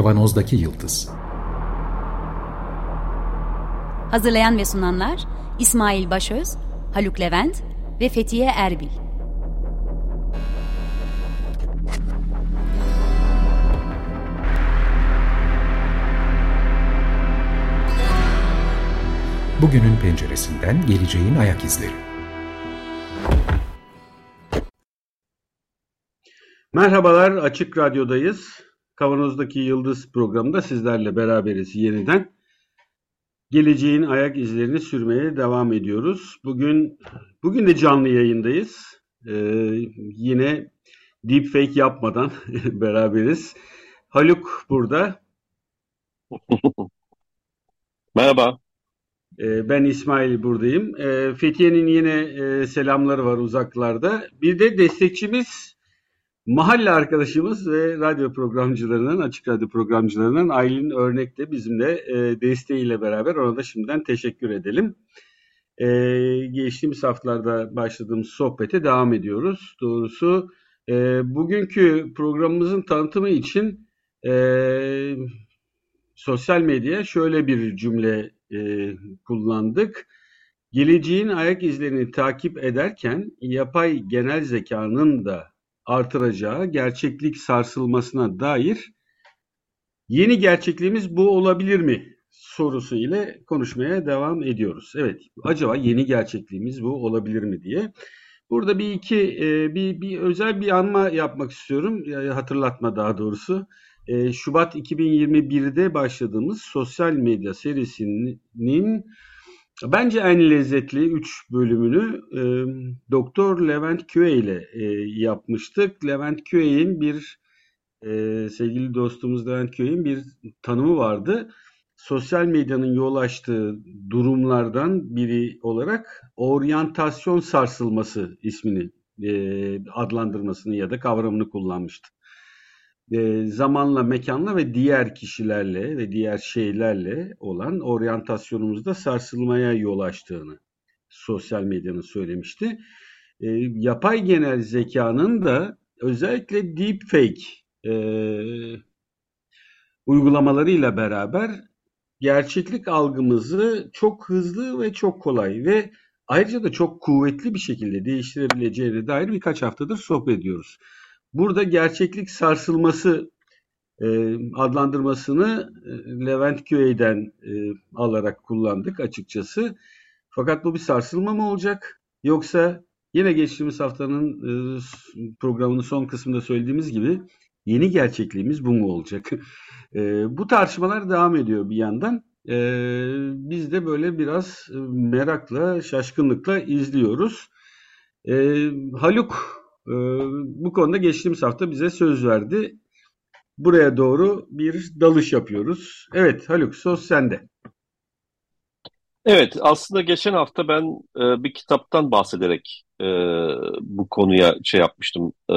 Kavanozdaki Yıldız Hazırlayan ve sunanlar İsmail Başöz, Haluk Levent ve Fethiye Erbil. Bugünün penceresinden geleceğin ayak izleri. Merhabalar, Açık Radyo'dayız. Kavanoz'daki Yıldız programında sizlerle beraberiz yeniden. Geleceğin ayak izlerini sürmeye devam ediyoruz. Bugün bugün de canlı yayındayız. Ee, yine deepfake yapmadan beraberiz. Haluk burada. Merhaba. Ee, ben İsmail buradayım. Ee, Fethiye'nin yine e, selamları var uzaklarda. Bir de destekçimiz Mahalle arkadaşımız ve radyo programcılarının, açık radyo programcılarının Aylin Örnek de bizimle e, desteğiyle beraber ona da şimdiden teşekkür edelim. E, geçtiğimiz haftalarda başladığımız sohbete devam ediyoruz. Doğrusu e, bugünkü programımızın tanıtımı için e, sosyal medyaya şöyle bir cümle e, kullandık. Geleceğin ayak izlerini takip ederken yapay genel zekanın da artıracağı gerçeklik sarsılmasına dair yeni gerçekliğimiz bu olabilir mi sorusu ile konuşmaya devam ediyoruz. Evet, acaba yeni gerçekliğimiz bu olabilir mi diye. Burada bir iki e, bir, bir özel bir anma yapmak istiyorum. Hatırlatma daha doğrusu. E, Şubat 2021'de başladığımız sosyal medya serisinin Bence en lezzetli 3 bölümünü e, Doktor Levent Köye ile e, yapmıştık. Levent Köye'nin bir e, sevgili dostumuz Levent Köye'nin bir tanımı vardı. Sosyal medyanın yol açtığı durumlardan biri olarak oryantasyon sarsılması ismini e, adlandırmasını ya da kavramını kullanmıştı e, zamanla, mekanla ve diğer kişilerle ve diğer şeylerle olan oryantasyonumuzda sarsılmaya yol açtığını sosyal medyanın söylemişti. E, yapay genel zekanın da özellikle deepfake e, uygulamalarıyla beraber gerçeklik algımızı çok hızlı ve çok kolay ve ayrıca da çok kuvvetli bir şekilde değiştirebileceğine dair birkaç haftadır sohbet ediyoruz. Burada gerçeklik sarsılması e, adlandırmasını e, Levent Köy'den e, alarak kullandık açıkçası. Fakat bu bir sarsılma mı olacak? Yoksa yine geçtiğimiz haftanın e, programının son kısmında söylediğimiz gibi yeni gerçekliğimiz bu mu olacak? E, bu tartışmalar devam ediyor bir yandan. E, biz de böyle biraz e, merakla, şaşkınlıkla izliyoruz. E, Haluk ee, bu konuda geçtiğimiz hafta bize söz verdi. Buraya doğru bir dalış yapıyoruz. Evet Haluk söz sende. Evet aslında geçen hafta ben e, bir kitaptan bahsederek e, bu konuya şey yapmıştım. E,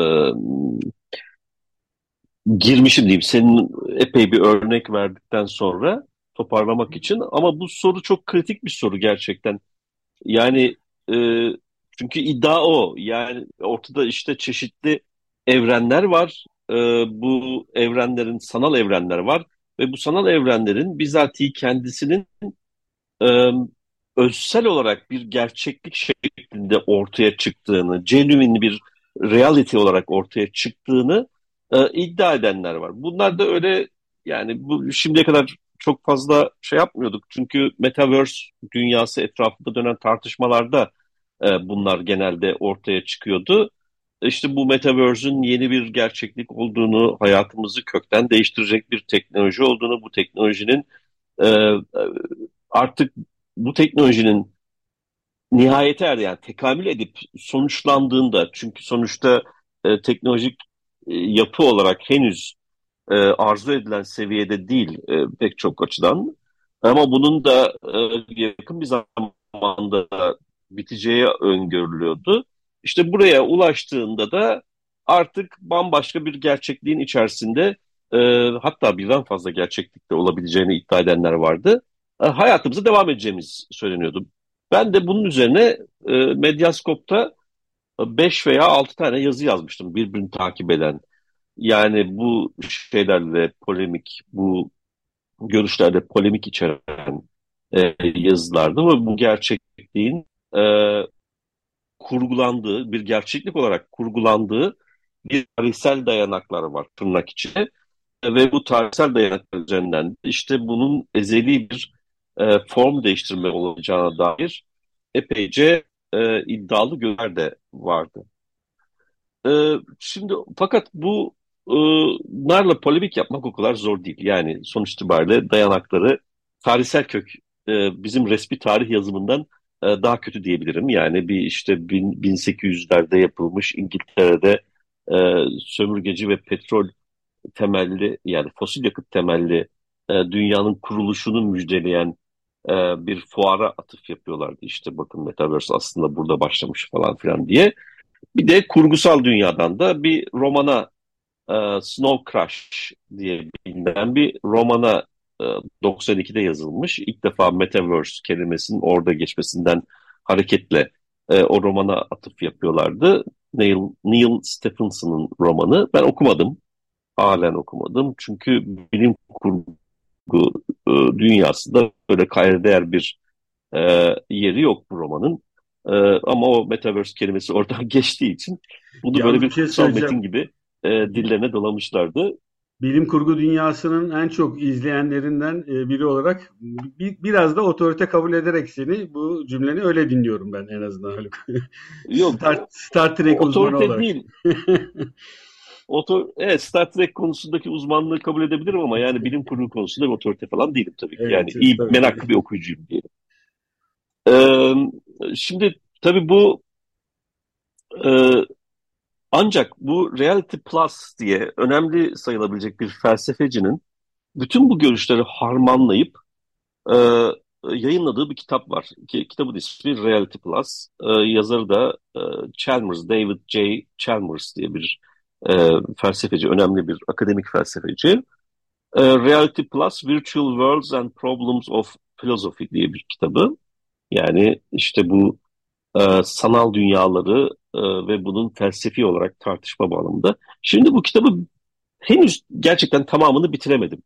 girmişim diyeyim senin epey bir örnek verdikten sonra toparlamak için. Ama bu soru çok kritik bir soru gerçekten. Yani e, çünkü iddia o. Yani ortada işte çeşitli evrenler var. Ee, bu evrenlerin sanal evrenler var. Ve bu sanal evrenlerin bizatihi kendisinin e, özsel olarak bir gerçeklik şeklinde ortaya çıktığını, genuine bir reality olarak ortaya çıktığını e, iddia edenler var. Bunlar da öyle yani bu şimdiye kadar çok fazla şey yapmıyorduk. Çünkü metaverse dünyası etrafında dönen tartışmalarda e, bunlar genelde ortaya çıkıyordu. İşte bu Metaverse'ün yeni bir gerçeklik olduğunu, hayatımızı kökten değiştirecek bir teknoloji olduğunu, bu teknolojinin e, e artık bu teknolojinin nihayete er yani tekamül edip sonuçlandığında çünkü sonuçta teknolojik yapı olarak henüz arzu edilen seviyede değil pek çok açıdan ama bunun da yakın bir zamanda biteceği öngörülüyordu. İşte buraya ulaştığında da artık bambaşka bir gerçekliğin içerisinde e, hatta birden fazla gerçeklikte olabileceğini iddia edenler vardı. E, hayatımıza devam edeceğimiz söyleniyordu. Ben de bunun üzerine e, Medyaskop'ta 5 veya 6 tane yazı yazmıştım birbirini takip eden. Yani bu şeylerle polemik, bu görüşlerde polemik içeren e, yazılardı ve bu gerçekliğin e, kurgulandığı, bir gerçeklik olarak kurgulandığı bir tarihsel dayanaklar var tırnak içinde. Ve bu tarihsel dayanaklar üzerinden işte bunun ezeli bir e, form değiştirme olacağına dair epeyce e, iddialı gözler de vardı. E, şimdi fakat bu e, narla polemik yapmak o kadar zor değil. Yani sonuç itibariyle dayanakları tarihsel kök e, bizim resmi tarih yazımından daha kötü diyebilirim. Yani bir işte bin, 1800'lerde yapılmış İngiltere'de e, sömürgeci ve petrol temelli yani fosil yakıt temelli e, dünyanın kuruluşunu müjdeleyen e, bir fuara atıf yapıyorlardı. İşte bakın Metaverse aslında burada başlamış falan filan diye. Bir de kurgusal dünyadan da bir romana e, Snow Crash diye bilinen bir romana e, 92'de yazılmış. İlk defa Metaverse kelimesinin orada geçmesinden hareketle e, o romana atıf yapıyorlardı. Neil, Neil Stephenson'ın romanı. Ben okumadım. Halen okumadım. Çünkü bilim kurgu e, dünyasında böyle kayda değer bir e, yeri yok bu romanın. E, ama o Metaverse kelimesi oradan geçtiği için bunu Ya böyle bir şey metin gibi e, dillerine dolamışlardı. Bilim kurgu dünyasının en çok izleyenlerinden e, biri olarak bir, biraz da otorite kabul ederek seni bu cümleni öyle dinliyorum ben en azından Haluk. Yok, Star, Star Trek uzmanı otorite olarak. değil. Otor evet, Star Trek konusundaki uzmanlığı kabul edebilirim ama yani bilim kurgu konusunda bir otorite falan değilim tabii ki. Evet, Yani iyi, tabii. meraklı bir okuyucuyum diyelim. Ee, şimdi tabii bu e, ancak bu Reality Plus diye önemli sayılabilecek bir felsefecinin bütün bu görüşleri harmanlayıp e, yayınladığı bir kitap var. Ki, kitabın ismi Reality Plus. E, yazarı da e, Chalmers, David J. Chalmers diye bir e, felsefeci, önemli bir akademik felsefeci. E, Reality Plus, Virtual Worlds and Problems of Philosophy diye bir kitabı. Yani işte bu e, sanal dünyaları e, ve bunun felsefi olarak tartışma bağlamında. Şimdi bu kitabı henüz gerçekten tamamını bitiremedim.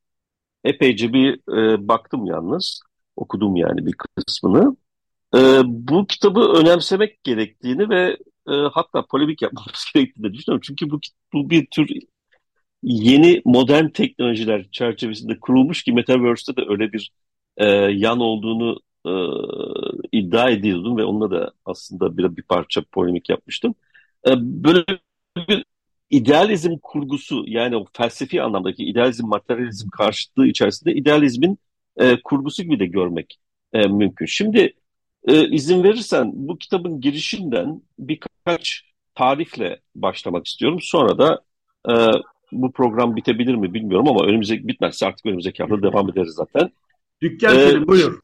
Epeyce bir e, baktım yalnız, okudum yani bir kısmını. Bu kitabı önemsemek gerektiğini ve hatta polemik yapmamız gerektiğini düşünüyorum. Çünkü bu, bu bir tür yeni modern teknolojiler çerçevesinde kurulmuş ki Metaverse'de de öyle bir e, yan olduğunu e, iddia ediyordum ve onunla da aslında bir, bir parça polemik yapmıştım. E, böyle bir idealizm kurgusu yani o felsefi anlamdaki idealizm materyalizm karşıtlığı içerisinde idealizmin e, kurgusu gibi de görmek e, mümkün. Şimdi e, izin verirsen bu kitabın girişinden birkaç tarifle başlamak istiyorum. Sonra da e, bu program bitebilir mi bilmiyorum ama önümüzdeki bitmezse artık önümüzdeki hafta devam ederiz zaten. Dükkan Ee, senin buyur.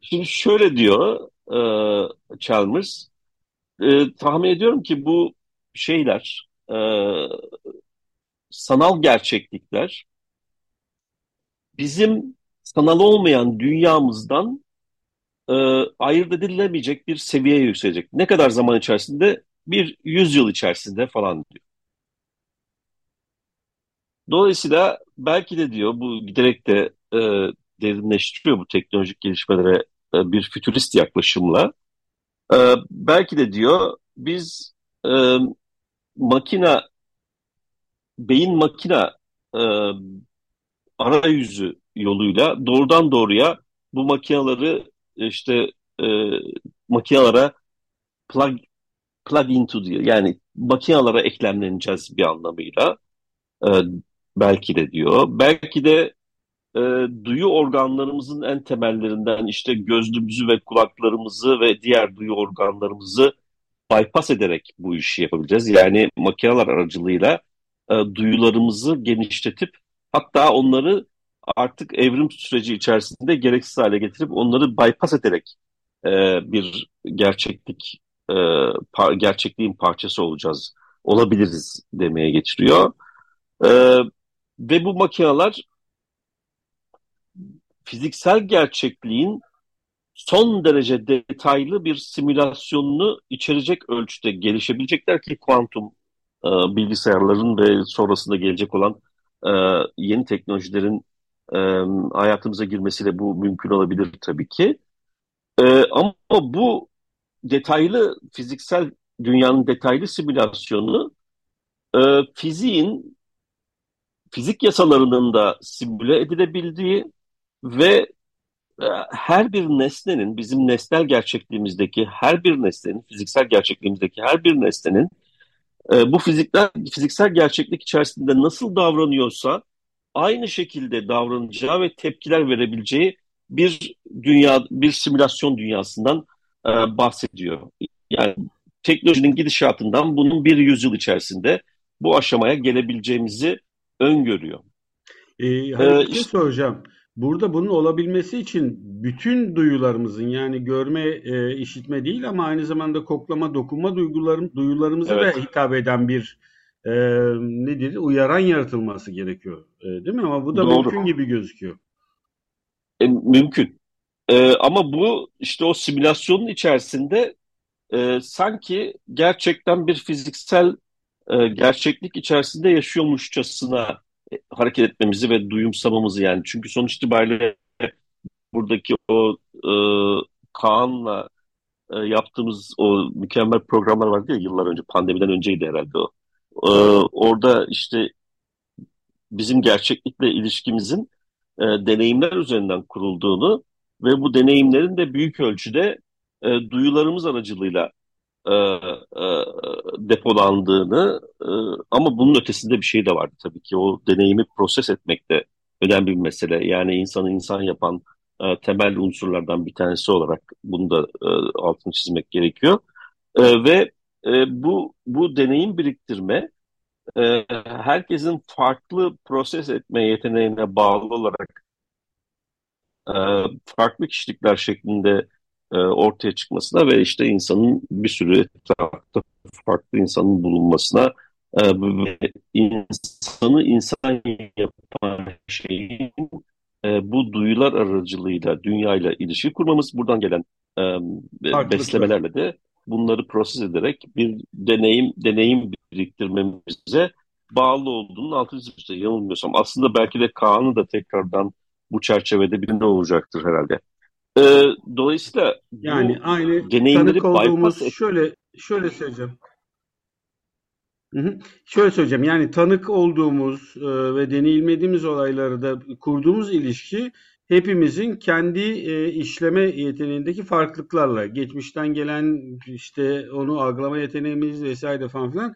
Şimdi şöyle diyor e, Chalmers, e, tahmin ediyorum ki bu şeyler, e, sanal gerçeklikler bizim sanal olmayan dünyamızdan e, ayırt edilemeyecek bir seviyeye yükselecek. Ne kadar zaman içerisinde? Bir yüzyıl içerisinde falan diyor. Dolayısıyla belki de diyor bu giderek de e, derinleştiriyor bu teknolojik gelişmelere e, bir fütürist yaklaşımla. E, belki de diyor biz e, makina beyin makina arayüzü yoluyla doğrudan doğruya bu makinaları işte e, makinalara plug plug into diyor. Yani makinalara eklemleneceğiz bir anlamıyla. Belki de diyor. Belki de e, duyu organlarımızın en temellerinden işte gözlüğümüzü ve kulaklarımızı ve diğer duyu organlarımızı bypass ederek bu işi yapabileceğiz. Yani makineler aracılığıyla e, duyularımızı genişletip hatta onları artık evrim süreci içerisinde gereksiz hale getirip onları bypass ederek e, bir gerçeklik e, par gerçekliğin parçası olacağız, olabiliriz demeye getiriyor. E, ve bu makineler fiziksel gerçekliğin son derece detaylı bir simülasyonunu içerecek ölçüde gelişebilecekler ki kuantum e, bilgisayarların ve sonrasında gelecek olan e, yeni teknolojilerin e, hayatımıza girmesiyle bu mümkün olabilir tabii ki. E, ama bu detaylı fiziksel dünyanın detaylı simülasyonu e, fiziğin fizik yasalarının da simüle edilebildiği ve e, her bir nesnenin bizim nesnel gerçekliğimizdeki her bir nesnenin fiziksel gerçekliğimizdeki her bir nesnenin e, bu fizikler fiziksel gerçeklik içerisinde nasıl davranıyorsa aynı şekilde davranacağı ve tepkiler verebileceği bir dünya bir simülasyon dünyasından e, bahsediyor. Yani teknolojinin gidişatından bunun bir yüzyıl içerisinde bu aşamaya gelebileceğimizi öngörüyor. Ee, hani ee, işte, soracağım. Burada bunun olabilmesi için bütün duyularımızın yani görme, e, işitme değil ama aynı zamanda koklama, dokunma duygularım, duyularımıza evet. da hitap eden bir e, nedir? Uyaran yaratılması gerekiyor. E, değil mi? Ama bu da Doğru. mümkün gibi gözüküyor. E, mümkün. E, ama bu işte o simülasyonun içerisinde e, sanki gerçekten bir fiziksel e, gerçeklik içerisinde yaşıyormuşçasına hareket etmemizi ve duyumsamamızı yani. Çünkü sonuç itibariyle buradaki o e, Kaan'la e, yaptığımız o mükemmel programlar vardı ya yıllar önce pandemiden önceydi herhalde o. E, orada işte bizim gerçeklikle ilişkimizin e, deneyimler üzerinden kurulduğunu ve bu deneyimlerin de büyük ölçüde e, duyularımız aracılığıyla e, e, depolandığını e, ama bunun ötesinde bir şey de vardı tabii ki o deneyimi proses etmek de önemli bir mesele. Yani insanı insan yapan e, temel unsurlardan bir tanesi olarak bunu da e, altını çizmek gerekiyor. E, ve e, bu bu deneyim biriktirme e, herkesin farklı proses etme yeteneğine bağlı olarak e, farklı kişilikler şeklinde e, ortaya çıkmasına ve işte insanın bir sürü etrafta farklı insanın bulunmasına e, ve insanı insan yapan şeyin e, bu duyular aracılığıyla dünyayla ilişki kurmamız buradan gelen beslemelerle de bunları proses ederek bir deneyim deneyim biriktirmemize bağlı olduğunun altını çizmiştir. Yanılmıyorsam aslında belki de Kaan'ı da tekrardan bu çerçevede birinde olacaktır herhalde. E, dolayısıyla yani aynı tanık olduğumuz bypass... şöyle şöyle söyleyeceğim. Hı hı. Şöyle söyleyeceğim yani tanık olduğumuz e, ve deneyimlediğimiz olayları da kurduğumuz ilişki hepimizin kendi e, işleme yeteneğindeki farklılıklarla geçmişten gelen işte onu algılama yeteneğimiz vesaire falan filan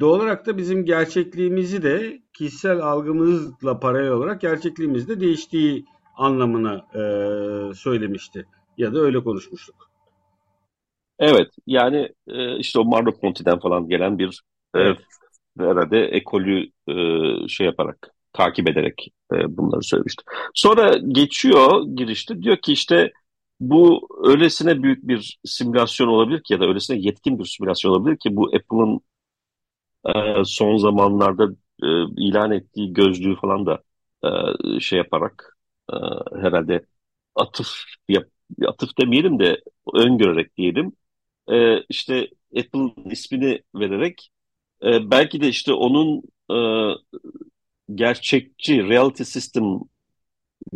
doğal olarak da bizim gerçekliğimizi de kişisel algımızla paralel olarak gerçekliğimizde değiştiği anlamına e, söylemişti. Ya da öyle konuşmuştuk. Evet yani e, işte o Merleau-Ponty'den falan gelen bir e, herhalde ekolü e, şey yaparak takip ederek e, bunları söylemişti. Sonra geçiyor girişte diyor ki işte bu öylesine büyük bir simülasyon olabilir ki ya da öylesine yetkin bir simülasyon olabilir ki bu Apple'ın e, son zamanlarda e, ilan ettiği gözlüğü falan da e, şey yaparak e, herhalde atıf yap, atıf demeyelim de öngörerek diyelim. E, işte Apple ismini vererek e, belki de işte onun e, gerçekçi reality system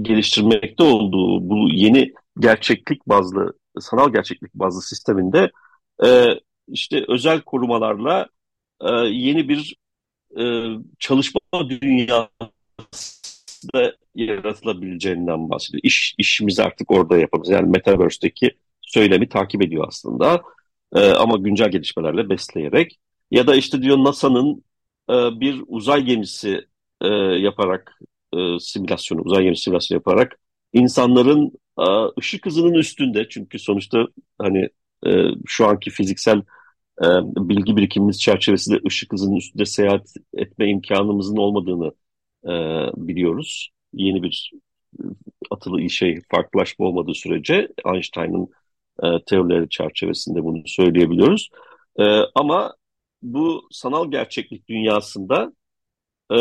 geliştirmekte olduğu bu yeni gerçeklik bazlı sanal gerçeklik bazlı sisteminde e, işte özel korumalarla e, yeni bir e, çalışma dünyası da yaratılabileceğinden bahsediyor. İş, işimizi artık orada yapabiliriz. Yani Metaverse'deki söylemi takip ediyor aslında. E, ama güncel gelişmelerle besleyerek. Ya da işte diyor NASA'nın e, bir uzay gemisi e, yaparak e, simülasyonu, uzay gemisi simülasyonu yaparak insanların e, ışık hızının üstünde çünkü sonuçta hani e, şu anki fiziksel e, bilgi birikimimiz çerçevesinde ışık hızının üstünde seyahat etme imkanımızın olmadığını e, biliyoruz. Yeni bir atılı şey farklılaşma olmadığı sürece Einstein'ın e, teorileri çerçevesinde bunu söyleyebiliyoruz. E, ama bu sanal gerçeklik dünyasında e,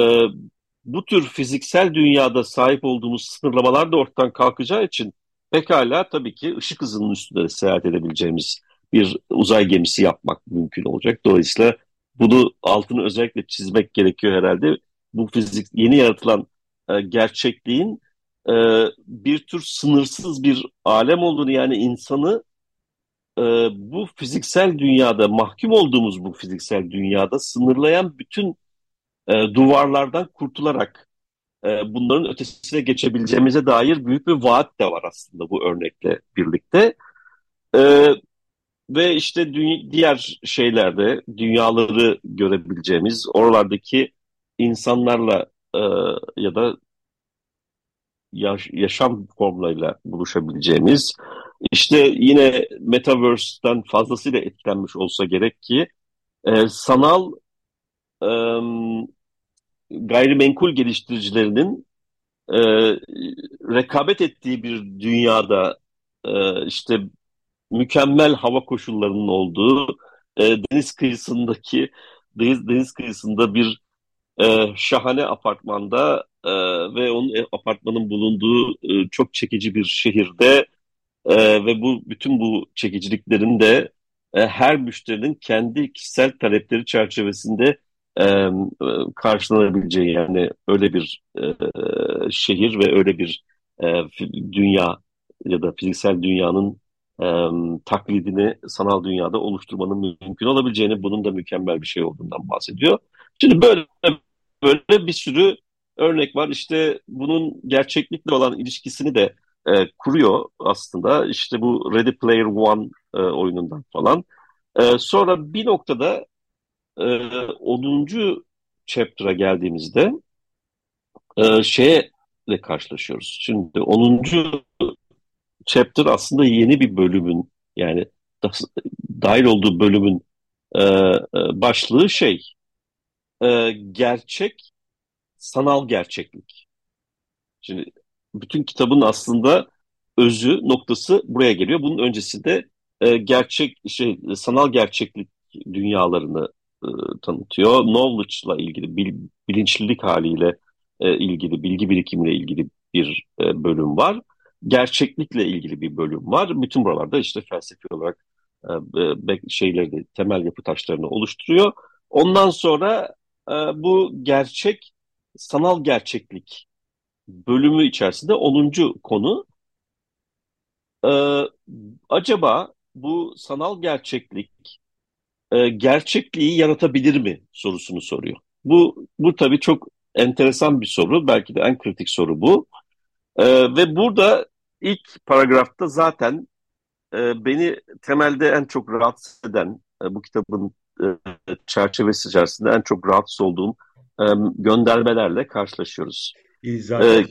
bu tür fiziksel dünyada sahip olduğumuz sınırlamalar da ortadan kalkacağı için pekala tabii ki ışık hızının üstünde seyahat edebileceğimiz bir uzay gemisi yapmak mümkün olacak. Dolayısıyla bunu altını özellikle çizmek gerekiyor herhalde. Bu fizik yeni yaratılan e, gerçekliğin e, bir tür sınırsız bir alem olduğunu yani insanı e, bu fiziksel dünyada mahkum olduğumuz bu fiziksel dünyada sınırlayan bütün e, duvarlardan kurtularak e, bunların ötesine geçebileceğimize dair büyük bir vaat de var aslında bu örnekle birlikte. E, ve işte diğer şeylerde dünyaları görebileceğimiz, oralardaki insanlarla e, ya da yaş yaşam formlarıyla buluşabileceğimiz, işte yine Metaverse'den fazlasıyla etkilenmiş olsa gerek ki e, sanal e, gayrimenkul geliştiricilerinin e, rekabet ettiği bir dünyada e, işte mükemmel hava koşullarının olduğu e, deniz kıyısındaki deniz, deniz kıyısında bir e, şahane apartmanda e, ve onun e, apartmanın bulunduğu e, çok çekici bir şehirde e, ve bu bütün bu çekiciliklerin de e, her müşterinin kendi kişisel talepleri çerçevesinde e, karşılanabileceği yani öyle bir e, şehir ve öyle bir e, dünya ya da fiziksel dünyanın e, taklidini sanal dünyada oluşturmanın mümkün olabileceğini, bunun da mükemmel bir şey olduğundan bahsediyor. Şimdi böyle böyle bir sürü örnek var. İşte bunun gerçeklikle olan ilişkisini de e, kuruyor aslında. İşte bu Ready Player One e, oyunundan falan. E, sonra bir noktada e, 10. chapter'a geldiğimizde e, şeye karşılaşıyoruz. Şimdi 10 chapter aslında yeni bir bölümün yani dahil olduğu bölümün e, e, başlığı şey e, gerçek sanal gerçeklik. Şimdi bütün kitabın aslında özü noktası buraya geliyor. Bunun öncesinde e, gerçek şey sanal gerçeklik dünyalarını e, tanıtıyor. Knowledge'la ilgili bil, bilinçlilik haliyle e, ilgili bilgi birikimiyle ilgili bir e, bölüm var gerçeklikle ilgili bir bölüm var. Bütün buralarda işte felsefi olarak e, şeyleri temel yapı taşlarını oluşturuyor. Ondan sonra e, bu gerçek sanal gerçeklik bölümü içerisinde 10. konu e, acaba bu sanal gerçeklik e, gerçekliği yaratabilir mi sorusunu soruyor. Bu bu tabii çok enteresan bir soru. Belki de en kritik soru bu. Ee, ve burada ilk paragrafta zaten e, beni temelde en çok rahatsız eden e, bu kitabın e, çerçevesi içerisinde en çok rahatsız olduğum e, göndermelerle karşılaşıyoruz. Zaten ee,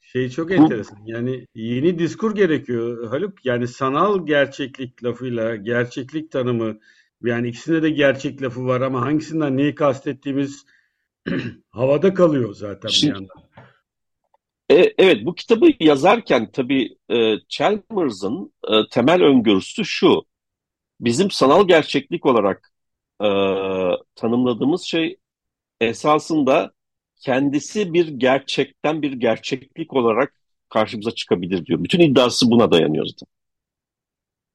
şey çok enteresan. Yani yeni diskur gerekiyor Haluk. Yani sanal gerçeklik lafıyla gerçeklik tanımı yani ikisinde de gerçek lafı var ama hangisinden neyi kastettiğimiz havada kalıyor zaten Şimdi, bir yandan. E, evet, bu kitabı yazarken tabii e, Chalmers'ın e, temel öngörüsü şu. Bizim sanal gerçeklik olarak e, tanımladığımız şey esasında kendisi bir gerçekten bir gerçeklik olarak karşımıza çıkabilir diyor. Bütün iddiası buna dayanıyor zaten.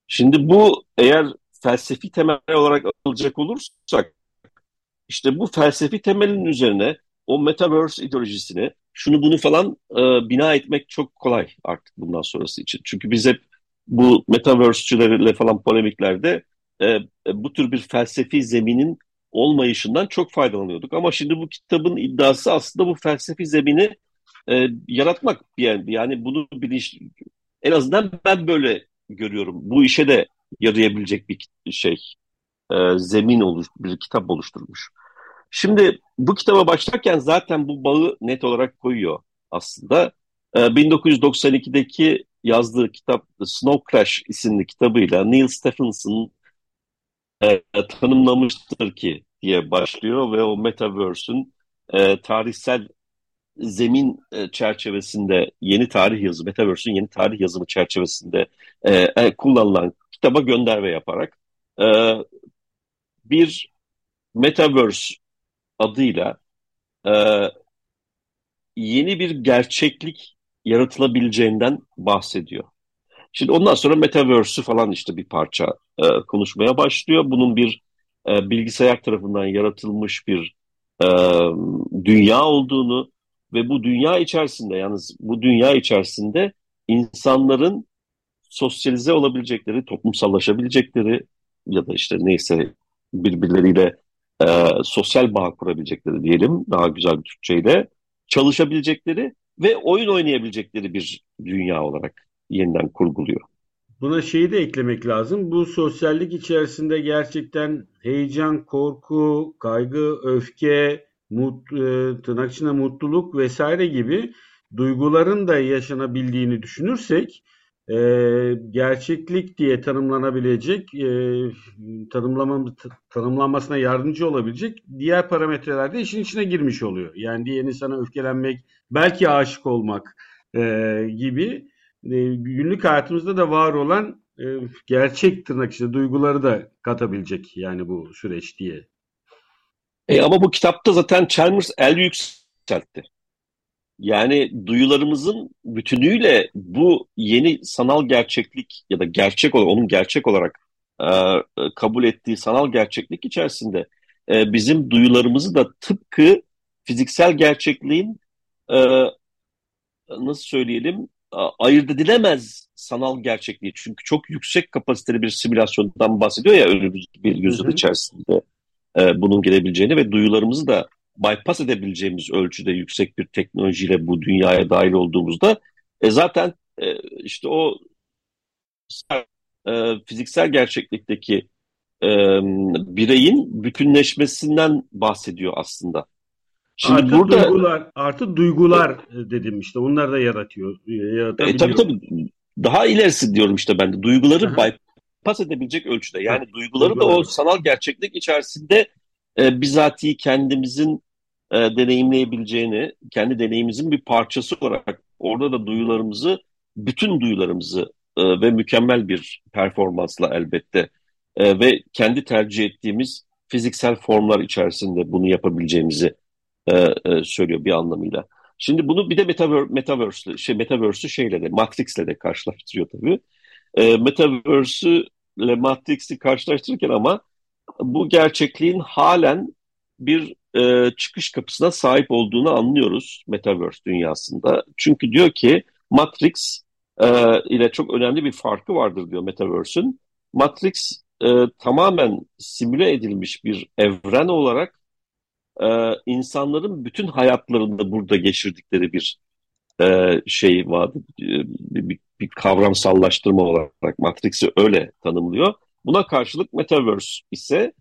Şimdi bu eğer felsefi temel olarak alacak olursak işte bu felsefi temelin üzerine o metaverse ideolojisini şunu bunu falan e, bina etmek çok kolay artık bundan sonrası için. Çünkü biz hep bu metaverse'çilerle falan polemiklerde e, e, bu tür bir felsefi zeminin olmayışından çok faydalanıyorduk. Ama şimdi bu kitabın iddiası aslında bu felsefi zemini e, yaratmak yani, yani bunu bilinç en azından ben böyle görüyorum. Bu işe de yarayabilecek bir şey e, zemin oluş, bir kitap oluşturmuş. Şimdi bu kitaba başlarken zaten bu bağı net olarak koyuyor aslında. E, 1992'deki yazdığı kitap The Snow Crash isimli kitabıyla Neil Stephenson e, tanımlamıştır ki diye başlıyor ve o Metaverse'ün e, tarihsel zemin e, çerçevesinde yeni tarih yazımı, Metaverse'ün yeni tarih yazımı çerçevesinde e, e, kullanılan kitaba gönderme yaparak e, bir Metaverse adıyla e, yeni bir gerçeklik yaratılabileceğinden bahsediyor. Şimdi ondan sonra Metaverse'ü falan işte bir parça e, konuşmaya başlıyor. Bunun bir e, bilgisayar tarafından yaratılmış bir e, dünya olduğunu ve bu dünya içerisinde yalnız bu dünya içerisinde insanların sosyalize olabilecekleri, toplumsallaşabilecekleri ya da işte neyse birbirleriyle e, sosyal bağ kurabilecekleri diyelim daha güzel bir Türkçeyle çalışabilecekleri ve oyun oynayabilecekleri bir dünya olarak yeniden kurguluyor. Buna şeyi de eklemek lazım. Bu sosyallik içerisinde gerçekten heyecan, korku, kaygı, öfke, mut, e, tırnak içinde mutluluk vesaire gibi duyguların da yaşanabildiğini düşünürsek e, gerçeklik diye tanımlanabilecek, e, tanımlama, tanımlanmasına yardımcı olabilecek diğer parametreler de işin içine girmiş oluyor. Yani diğer insana öfkelenmek, belki aşık olmak e, gibi günlük hayatımızda da var olan e, gerçek tırnak içinde duyguları da katabilecek yani bu süreç diye. E ama bu kitapta zaten Chalmers el yükseltti. Yani duyularımızın bütünüyle bu yeni sanal gerçeklik ya da gerçek olarak onun gerçek olarak e, kabul ettiği sanal gerçeklik içerisinde e, bizim duyularımızı da tıpkı fiziksel gerçekliğin e, nasıl söyleyelim ayırt edilemez sanal gerçekliği. Çünkü çok yüksek kapasiteli bir simülasyondan bahsediyor ya önümüzdeki bir yüzyıl içerisinde e, bunun gelebileceğini ve duyularımızı da bypass edebileceğimiz ölçüde yüksek bir teknolojiyle bu dünyaya dahil olduğumuzda e, zaten e, işte o e, fiziksel gerçeklikteki e, bireyin bütünleşmesinden bahsediyor aslında. Şimdi artı burada duygular, artı duygular e, dedim işte onlar da yaratıyor. E, tabii tabii. Daha ilerisi diyorum işte ben de. Duyguları Aha. bypass edebilecek ölçüde. Yani ha, duyguları duygular. da o sanal gerçeklik içerisinde e, bizatihi kendimizin e, deneyimleyebileceğini, kendi deneyimimizin bir parçası olarak orada da duyularımızı, bütün duyularımızı e, ve mükemmel bir performansla elbette e, ve kendi tercih ettiğimiz fiziksel formlar içerisinde bunu yapabileceğimizi e, e, söylüyor bir anlamıyla. Şimdi bunu bir de metaverse, metaverse şey metaverse'ü şeyle de Matrix'le de karşılaştırıyor tabii. E, metaverse'ü ile Matrix'i karşılaştırırken ama bu gerçekliğin halen bir e, çıkış kapısına sahip olduğunu anlıyoruz Metaverse dünyasında. Çünkü diyor ki Matrix e, ile çok önemli bir farkı vardır diyor Metaverse'ün. Matrix e, tamamen simüle edilmiş bir evren olarak e, insanların bütün hayatlarında burada geçirdikleri bir e, şey vardı. E, bir, bir, bir kavramsallaştırma olarak Matrix'i öyle tanımlıyor. Buna karşılık Metaverse ise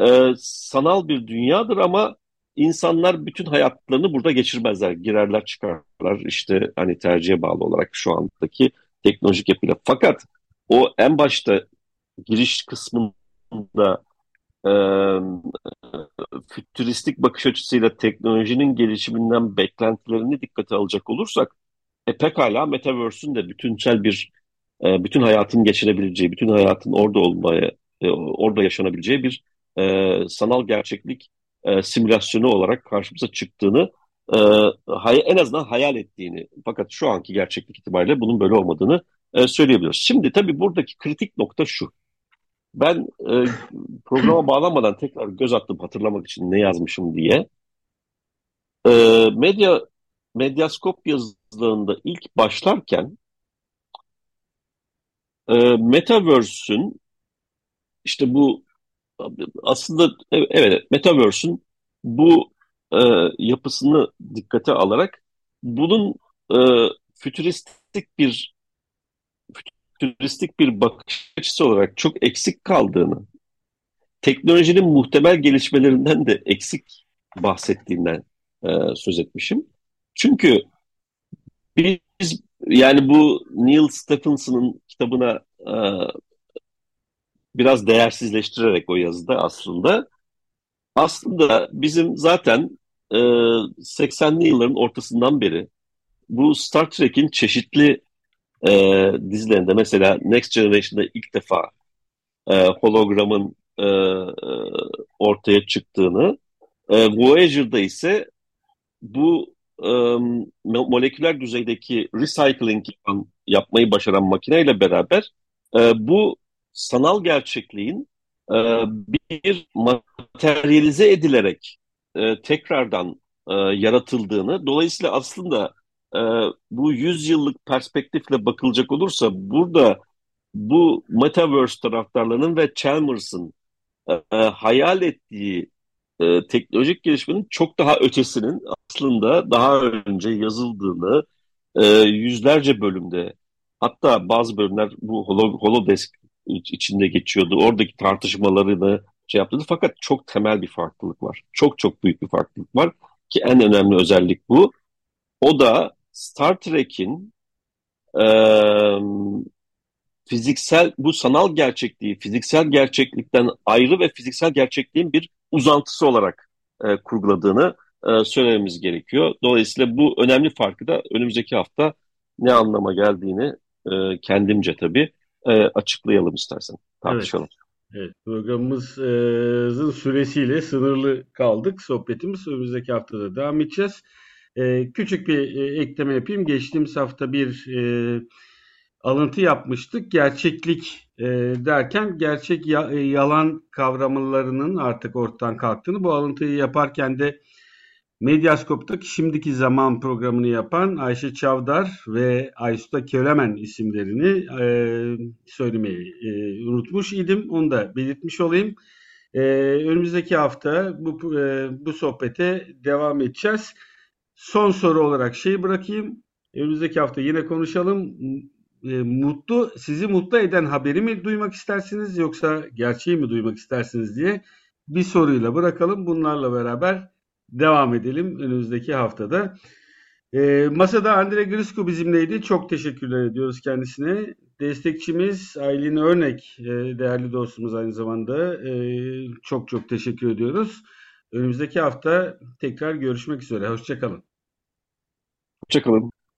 e, sanal bir dünyadır ama insanlar bütün hayatlarını burada geçirmezler. Girerler çıkarlar işte hani tercihe bağlı olarak şu andaki teknolojik yapıyla. Fakat o en başta giriş kısmında e, fütüristik bakış açısıyla teknolojinin gelişiminden beklentilerini dikkate alacak olursak e, pekala Metaverse'ün de bütünsel bir e, bütün hayatın geçirebileceği, bütün hayatın orada olmaya, e, orada yaşanabileceği bir e, sanal gerçeklik e, simülasyonu olarak karşımıza çıktığını e, hay, en azından hayal ettiğini fakat şu anki gerçeklik itibariyle bunun böyle olmadığını e, söyleyebiliyoruz. Şimdi tabii buradaki kritik nokta şu. Ben e, programa bağlanmadan tekrar göz attım hatırlamak için ne yazmışım diye. E, medya Medyaskop yazılarında ilk başlarken e, Metaverse'ün işte bu aslında evet Metaverse'ün bu e, yapısını dikkate alarak bunun e, fütüristik bir fütüristik bir bakış açısı olarak çok eksik kaldığını, teknolojinin muhtemel gelişmelerinden de eksik bahsettiğinden e, söz etmişim. Çünkü biz yani bu Neil Stephenson'ın kitabına e, biraz değersizleştirerek o yazıda aslında aslında bizim zaten e, 80'li yılların ortasından beri bu Star Trek'in çeşitli e, dizilerinde mesela Next Generation'da ilk defa e, hologramın e, e, ortaya çıktığını e, Voyager'da ise bu e, moleküler düzeydeki recycling yapmayı başaran makineyle beraber e, bu sanal gerçekliğin e, bir materyalize edilerek e, tekrardan e, yaratıldığını, dolayısıyla aslında e, bu 100 yıllık perspektifle bakılacak olursa burada bu Metaverse taraftarlarının ve Chalmers'ın e, e, hayal ettiği e, teknolojik gelişmenin çok daha ötesinin aslında daha önce yazıldığını e, yüzlerce bölümde hatta bazı bölümler bu Holo, Holodesk içinde geçiyordu. Oradaki tartışmalarını şey yaptı. Fakat çok temel bir farklılık var. Çok çok büyük bir farklılık var ki en önemli özellik bu. O da Star Trek'in e, fiziksel bu sanal gerçekliği fiziksel gerçeklikten ayrı ve fiziksel gerçekliğin bir uzantısı olarak e, kurguladığını e, söylememiz gerekiyor. Dolayısıyla bu önemli farkı da önümüzdeki hafta ne anlama geldiğini e, kendimce tabii e, açıklayalım istersen. Tartışalım. Evet. Evet, programımızın süresiyle sınırlı kaldık. Sohbetimiz önümüzdeki haftada devam edeceğiz. Ee, küçük bir e, ekleme yapayım. Geçtiğimiz hafta bir e, alıntı yapmıştık. Gerçeklik e, derken gerçek ya, e, yalan kavramlarının artık ortadan kalktığını bu alıntıyı yaparken de Medyaskop'taki Şimdiki Zaman programını yapan Ayşe Çavdar ve Aysuta Kölemen isimlerini e, söylemeyi e, unutmuş idim. Onu da belirtmiş olayım. E, önümüzdeki hafta bu, e, bu sohbete devam edeceğiz. Son soru olarak şeyi bırakayım. Önümüzdeki hafta yine konuşalım. E, mutlu sizi mutlu eden haberi mi duymak istersiniz yoksa gerçeği mi duymak istersiniz diye bir soruyla bırakalım. Bunlarla beraber devam edelim önümüzdeki haftada. E, masada Andre Grisko bizimleydi. Çok teşekkürler ediyoruz kendisine. Destekçimiz Aylin Örnek, e, değerli dostumuz aynı zamanda. E, çok çok teşekkür ediyoruz. Önümüzdeki hafta tekrar görüşmek üzere. Hoşçakalın. Hoşçakalın.